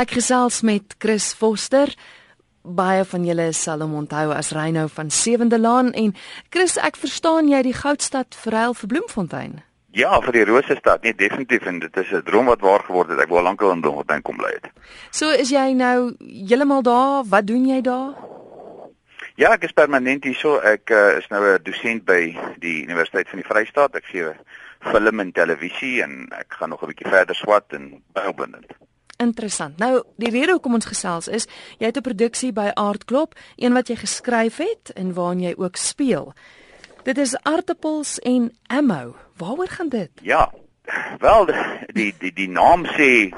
Ek gesels met Chris Foster. Baie van julle sal hom onthou as Reynou van Sewende Laan en Chris, ek verstaan jy die Goudstad verhuil vir Bloemfontein. Ja, vir die Rose stad, nee definitief en dit is 'n droom wat waar geword het. Ek wou lankal in Bloemfontein kom bly het. So is jy nou heeltemal daar? Wat doen jy daar? Ja, ek is permanent hier so. Ek uh, is nou 'n dosent by die Universiteit van die Vrystaat. Ek gee film en televisie en ek gaan nog 'n bietjie verder swat en bybindend. Interessant. Nou, die rede hoekom ons gesels is, jy het 'n produksie by Aardklop, een wat jy geskryf het en waarin jy ook speel. Dit is Aartappels en Ammo. Waaroor gaan dit? Ja. Wel, die die die naam sê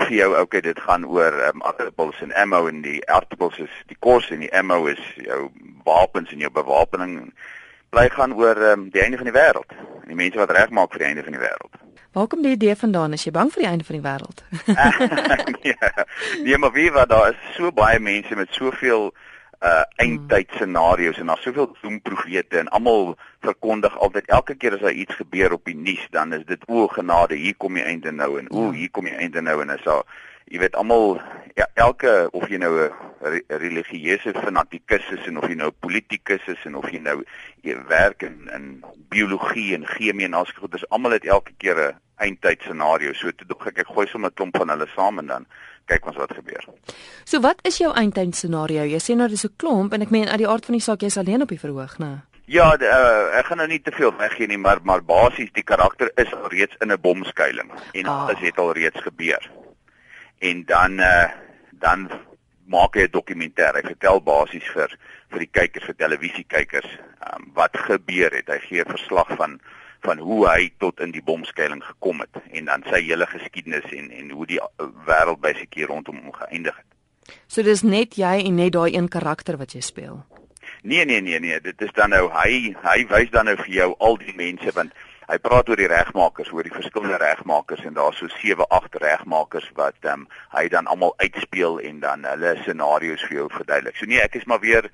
vir jou, okay, dit gaan oor um, aartappels en ammo en die aartappels is die kos en die ammo is jou wapens en jou bewapening. Bly gaan oor um, die einde van die wêreld. Die mense wat regmaak vir die einde van die wêreld. Waar kom die idee vandaan? Is jy bang vir die einde van die wêreld? nee, nee, maar wie wat daar is so baie mense met soveel uh eindtyd scenario's en daar's soveel doemprofete en almal verkondig altyd elke keer as daar iets gebeur op die nuus dan is dit o genade hier kom die einde nou en o hier kom die einde nou en is daar jy weet almal ja, elke of jy nou 'n religieuse fanatikus is en of jy nou politikus is en of jy nou jy werk in in biologie en chemie en alsoos goed, dis almal het elke keer 'n eindtyd scenario. So toe dink ek ek gooi sommer 'n klomp van hulle saam en dan kyk ons wat gebeur. So wat is jou eindtyd scenario? Jy sê nou dis 'n klomp en ek meen uit die aard van die saak jy's alleen op die verhoog, né? Ja, de, uh, ek gaan nou nie te veel weggee nie, maar maar basies die karakter is al reeds in 'n bomskuiling en ah. alles het al reeds gebeur en dan uh, dan maak hy 'n dokumentêr. Hy vertel basies vir vir die kykers, vir televisiekykers, um, wat gebeur het. Hy gee 'n verslag van van hoe hy tot in die bomskuiling gekom het en dan sy hele geskiedenis en en hoe die uh, wêreld basies rondom hom geëindig het. So dis net jy en net daai een karakter wat jy speel. Nee nee nee nee, dit is dan nou hy hy wys dan nou vir jou al die mense want hy praat oor die regmakers, oor die verskillende regmakers en daar's so 7, 8 regmakers wat ehm um, hy dan almal uitspeel en dan hulle scenario's vir jou verduidelik. So nee, ek is maar weer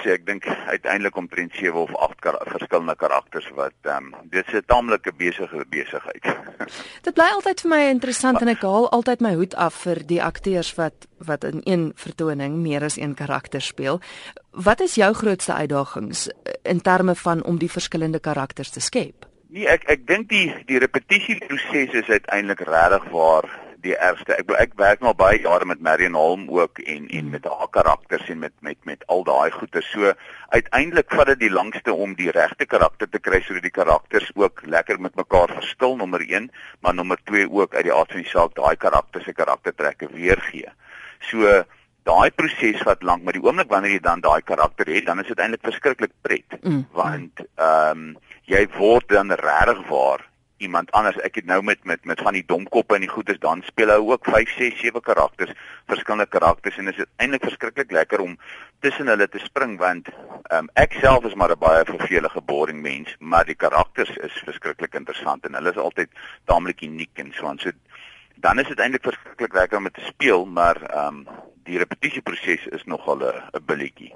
sê ek dink uiteindelik omtrent 7 of 8 kar verskillende karakters wat ehm um, dit is 'n taamlike besige besigheid. dit bly altyd vir my interessant en ek haal altyd my hoed af vir die akteurs wat wat in een vertoning meer as een karakter speel. Wat is jou grootste uitdagings in terme van om die verskillende karakters te skep? Nee, ek ek dink die die repetisieproses is uiteindelik regtig waar die ergste. Ek ek werk nou baie jare met Marion Holm ook en en met haar karakters en met met met al daai goeie. So uiteindelik vat dit die langste om die regte karakter te kry sodat die karakters ook lekker met mekaar verskil nommer 1, maar nommer 2 ook uit die aard van die saak daai karakter se karaktertrekke weergee. So daai proses wat lank, maar die oomblik wanneer jy dan daai karakter het, dan is dit eintlik verskriklik pret. Mm. Want ehm um, jy word dan regtig waar iemand anders. Ek het nou met met met van die domkoppe en die goedes dan speel hy ook 5, 6, 7 karakters, verskillende karakters en dit is eintlik verskriklik lekker om tussen hulle te spring want um, ek self is maar 'n baie vervelige boring mens, maar die karakters is verskriklik interessant en hulle is altyd taamlik uniek en so aan. So dan is dit eintlik verskriklik lekker om te speel, maar ehm um, die repetisieproses is nogal 'n billetjie.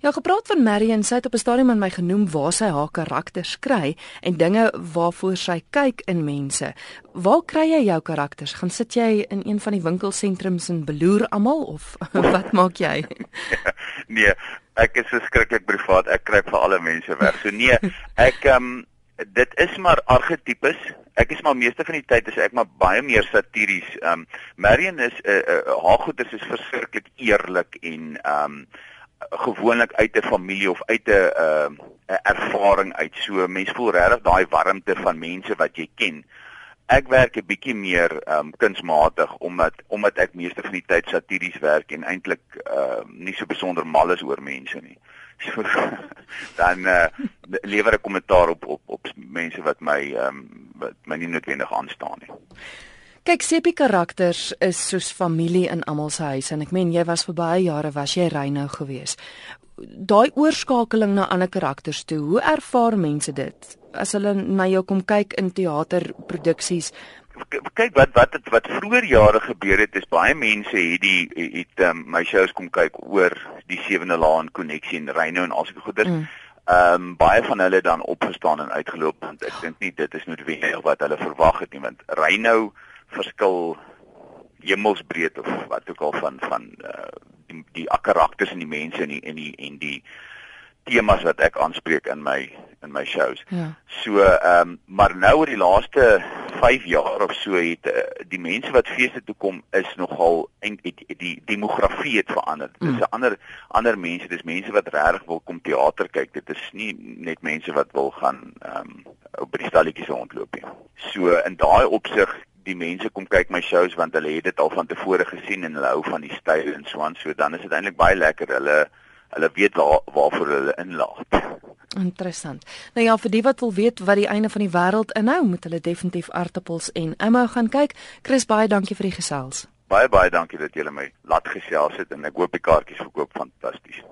Ja, gepraat van Marion, sy het op 'n stadium aan my genoem waar sy haar karakters kry en dinge waarvoor sy kyk in mense. Waar kry jy jou karakters? Gaan sit jy in een van die winkelsentrums en beloer almal of wat maak jy? nee, ek is verskriklik privaat. Ek kry vir alle mense weg. So nee, ek ehm um, dit is maar argetipes. Ek is maar meeste van die tyd is ek maar baie meer satiries. Ehm um, Marion is 'n uh, uh, haar goeie is verskriklik eerlik en ehm um, gewoonlik uit 'n familie of uit 'n ehm uh, ervaring uit. So mense voel regtig daai warmte van mense wat jy ken. Ek werk 'n bietjie meer ehm um, kunsmatig omdat omdat ek meeste van die tyd satiries werk en eintlik ehm uh, nie so besonder mal is oor mense nie. So dan uh, lewer ek kommentaar op op op mense wat my ehm um, wat my nie noodwendig aanstaan nie. Kyk, sepie karakters is soos familie in almal se huis en ek meen jy was vir baie jare was jy Reynou gewees. Daai oorskakeling na ander karakters toe, hoe ervaar mense dit as hulle na jou kom kyk in teaterproduksies? Kyk wat wat het, wat vroeër jare gebeur het is baie mense het die het um, my shows kom kyk oor die sewende laan koneksie en Reyno en al sulke goeders. Mm. Ehm um, baie van hulle dan opgestaan en uitgeloop want ek dink nie dit is noodwendig wat hulle verwag het nie want Reyno verskil hemelsbreed of wat ook al van van uh, die, die karakters en die mense en die en die en die temas wat ek aanspreek in my in my shows. Ja. So ehm um, maar nou oor die laaste 5 jaar of so het uh, die mense wat feeste toe kom is nogal en die, die demografie het verander. Mm. Dis 'n ander ander mense, dis mense wat regtig wil kom teater kyk. Dit is nie net mense wat wil gaan ehm um, op die stalletjies rondloop nie. So in daai opsig die mense kom kyk my shows want hulle het dit al van tevore gesien en hulle hou van die styl en so aan. So dan is dit eintlik baie lekker. Hulle hulle weet waar waarvoor hulle inlaat. Interessant. Nou ja, vir die wat wil weet wat die einde van die wêreld inhou, moet hulle definitief aartappels en Emma gaan kyk. Chris, baie dankie vir die gesels. Baie baie dankie dat julle my laat gesels het en ek hoop die kaartjies verkoop fantasties.